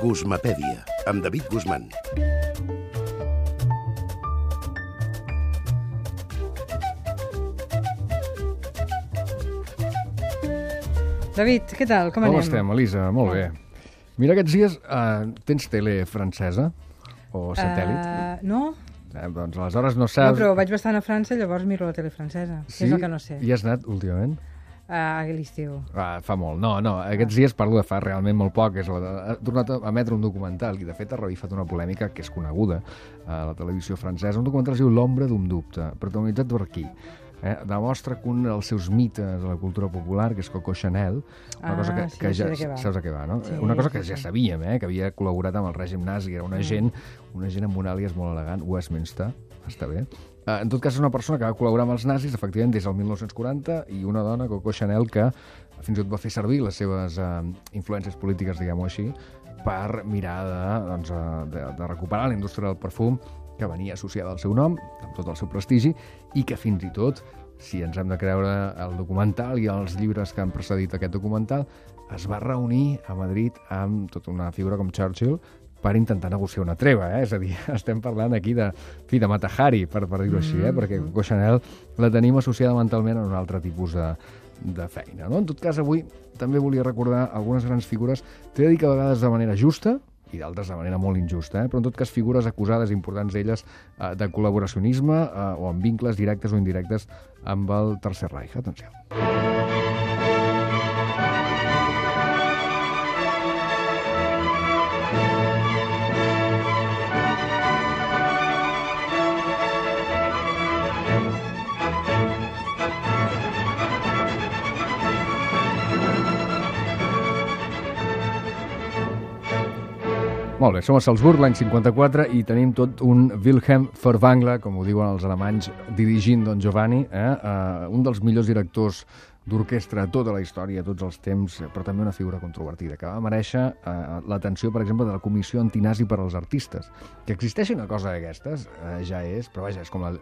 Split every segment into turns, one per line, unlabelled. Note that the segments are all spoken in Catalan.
Guzmapèdia, amb David Guzmán.
David, què tal? Com,
Com
anem?
estem, Elisa? Molt bé. Mira, aquests dies uh, tens tele francesa o satèl·lit?
Uh, no,
Eh, doncs aleshores no
no,
saps...
però vaig bastant a França i llavors miro la tele francesa. Sí? És el que no sé.
Hi has anat últimament?
A l'estiu.
Ah, fa molt. No, no, aquests dies parlo de fa realment molt poc. És la de, ha tornat a emetre un documental i, de fet, ha revifat una polèmica que és coneguda a la televisió francesa. Un documental es diu L'ombra d'un dubte, protagonitzat per qui? Eh, demostra que un dels seus mites de la cultura popular, que és Coco Chanel, una
Ah,
cosa que,
sí,
que
sí
ja
va.
saps de què va, no?
Sí,
una cosa que
sí,
ja
sí.
sabíem, eh, que havia col·laborat amb el règim nazi, era
Mm.
una gent, una gent amb un àlies molt elegant, Westminster, està bé. Eh, en tot cas, és una persona que va col·laborar amb els nazis, efectivament, des del 1940, i una dona, Coco Chanel, que fins i tot va fer servir les seves eh, influències polítiques, diguem-ho així, per mirar de, doncs, eh, de, de recuperar la indústria del perfum que venia associada al seu nom, amb tot el seu prestigi, i que fins i tot, si ens hem de creure el documental i els llibres que han precedit aquest documental, es va reunir a Madrid amb tota una figura com Churchill per intentar negociar una treva, eh? és a dir, estem parlant aquí de, fi, de Matahari, per, per dir-ho així, eh? perquè Coco Chanel la tenim associada mentalment a un altre tipus de, de feina. No? En tot cas, avui també volia recordar algunes grans figures, t'he de dir que a vegades de manera justa, i d'altres de manera molt injusta, eh? però en tot cas figures acusades importants d'elles eh, de col·laboracionisme eh, o amb vincles directes o indirectes amb el Tercer Reich. Atenció. Molt bé, som a Salzburg l'any 54 i tenim tot un Wilhelm Furtwängler, com ho diuen els alemanys, dirigint Don Giovanni, eh? Uh, un dels millors directors d'orquestra de tota la història, tots els temps, però també una figura controvertida, que va mereixer eh, l'atenció, per exemple, de la Comissió Antinazi per als Artistes. Que existeixi una cosa d'aquestes, eh, ja és, però vaja, és com, la,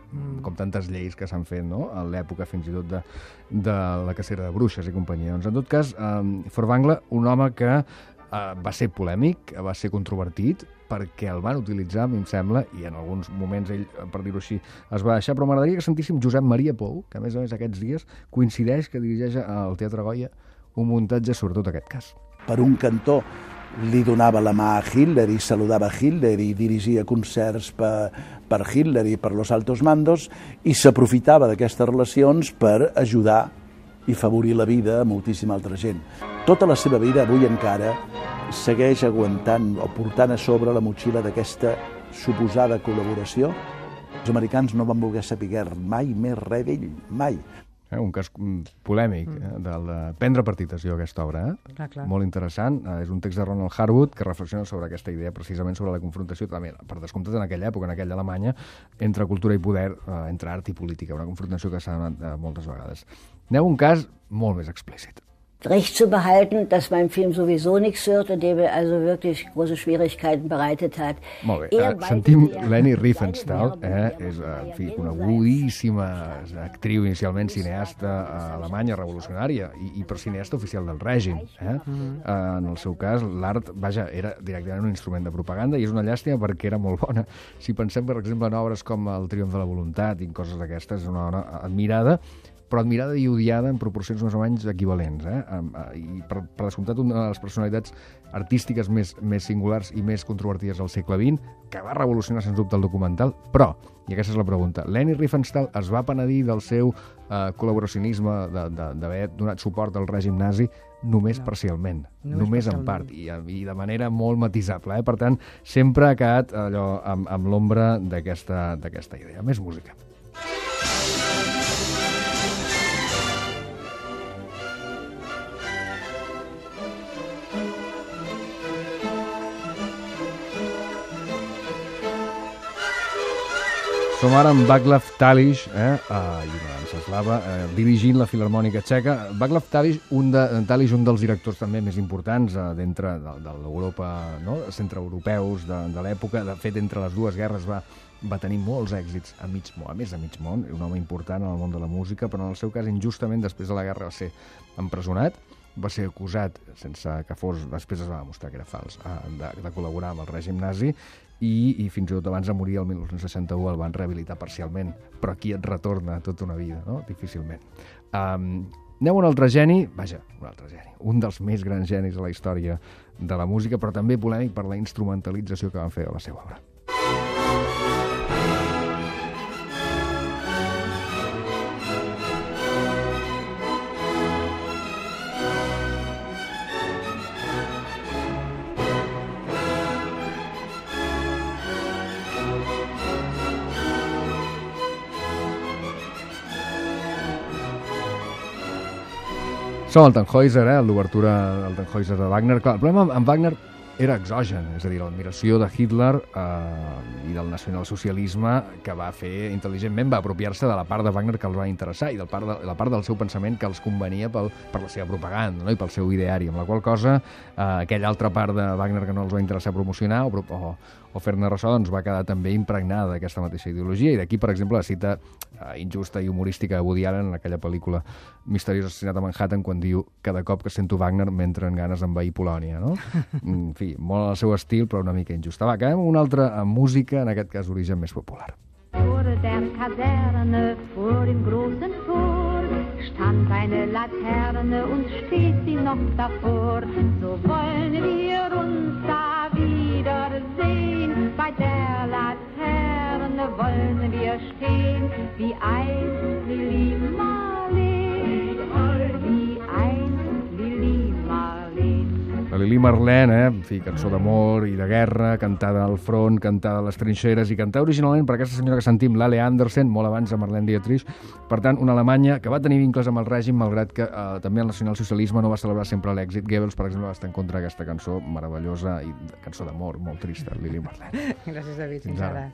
com tantes lleis que s'han fet, no?, a l'època fins i tot de, de la cacera de bruixes i companyia. Doncs, en tot cas, eh, Furtwängler, un home que eh, va ser polèmic, va ser controvertit, perquè el van utilitzar, a mi em sembla, i en alguns moments ell, per dir-ho així, es va deixar, però m'agradaria que sentíssim Josep Maria Pou, que a més a més aquests dies coincideix que dirigeix al Teatre Goya un muntatge sobre tot aquest cas.
per un cantó li donava la mà a Hitler i saludava Hitler i dirigia concerts per, per Hitler i per los altos mandos i s'aprofitava d'aquestes relacions per ajudar i favorir la vida a moltíssima altra gent. Tota la seva vida, avui encara, segueix aguantant o portant a sobre la motxilla d'aquesta suposada col·laboració. Els americans no van voler saber mai més res d'ell, mai.
Eh? Un cas mm, polèmic, eh? del de prendre partitació, aquesta obra. Eh?
Clar, clar.
Molt interessant. Eh, és un text de Ronald Harwood que reflexiona sobre aquesta idea, precisament sobre la confrontació, també, per descomptat en aquella època, en aquella Alemanya, entre cultura i poder, eh, entre art i política, una confrontació que s'ha donat eh, moltes vegades. Aneu un cas molt més explícit.
Recht zu behalten, dass beim Film sowieso nichts wird und dem er also wirklich große Schwierigkeiten bereitet hat.
Molt bé, eh, sentim Leni Riefenstahl, eh, és, en fi, conegudíssima actriu, inicialment cineasta a Alemanya revolucionària, i, i però cineasta oficial del règim. Eh? Eh, en el seu cas, l'art, vaja, era directament un instrument de propaganda i és una llàstima perquè era molt bona. Si pensem, per exemple, en obres com El triomf de la voluntat i coses d'aquestes, és una dona admirada, però admirada i odiada en proporcions més o menys equivalents. Eh? Eh, I per, per descomptat, una de les personalitats artístiques més, més singulars i més controvertides del segle XX, que va revolucionar, sens dubte, el documental, però, i aquesta és la pregunta, Leni Riefenstahl es va penedir del seu eh, col·laboracionisme, d'haver donat suport al règim nazi només
No.
parcialment,
Només
només en part, i, i de manera molt matisable. Eh? Per tant, sempre ha quedat allò amb, amb l'ombra d'aquesta idea. Més música. Som ara amb Václav Talish, eh? Uh, i una dansa eslava, eh, dirigint la Filarmònica Txeca. Václav Talish, un, de, Talish, un dels directors també més importants uh, dintre de, de l'Europa, no? centreeuropeus de, de l'època. De fet, entre les dues guerres va, va tenir molts èxits a mig món, a més a mig món, un home important en el món de la música, però en el seu cas, injustament, després de la guerra va ser empresonat va ser acusat, sense que fos, després es va demostrar que era fals, eh, de, de col·laborar amb el règim nazi, i, i fins i tot abans de morir el 1961 el van rehabilitar parcialment, però aquí et retorna tota una vida, no? Difícilment. Um, Aneu a un altre geni, vaja, un altre geni, un dels més grans genis de la història de la música, però també polèmic per la instrumentalització que van fer de la seva obra. Som el Tannhäuser, eh? l'obertura del Tannhäuser de Wagner. Clar, el problema amb Wagner era exogen, és a dir, l'admiració de Hitler eh, i del nacionalsocialisme que va fer intel·ligentment, va apropiar-se de la part de Wagner que els va interessar i del part de, la part del seu pensament que els convenia pel, per la seva propaganda no? i pel seu ideari, amb la qual cosa eh, aquella altra part de Wagner que no els va interessar promocionar o, o, o fer-ne ressò doncs va quedar també impregnada d'aquesta mateixa ideologia i d'aquí, per exemple, la cita eh, injusta i humorística de Woody Allen en aquella pel·lícula Misteriós assassinat a Manhattan quan diu cada cop que sento Wagner m'entren ganes d'envair Polònia, no? En fi, molt al seu estil, però una mica injusta. Va, acabem una altra música, en aquest cas d'origen més popular.
Vor der Kaserne, vor dem großen Tor, stand eine Laterne und steht sie noch davor. So wollen wir uns da wiedersehen, bei der Laterne wollen wir stehen, wie einst
Marlene, eh? en fi, cançó d'amor i de guerra, cantada al front, cantada a les trinxeres i cantada originalment per aquesta senyora que sentim, l'Ale Andersen, molt abans de Marlene Dietrich. Per tant, una Alemanya que va tenir vincles amb el règim, malgrat que eh, també el nacionalsocialisme no va celebrar sempre l'èxit. Goebbels, per exemple, va estar en contra d'aquesta cançó meravellosa i cançó d'amor, molt trista, Lili Marlene.
Gràcies, David.
Fins
Fins
ara.
ara.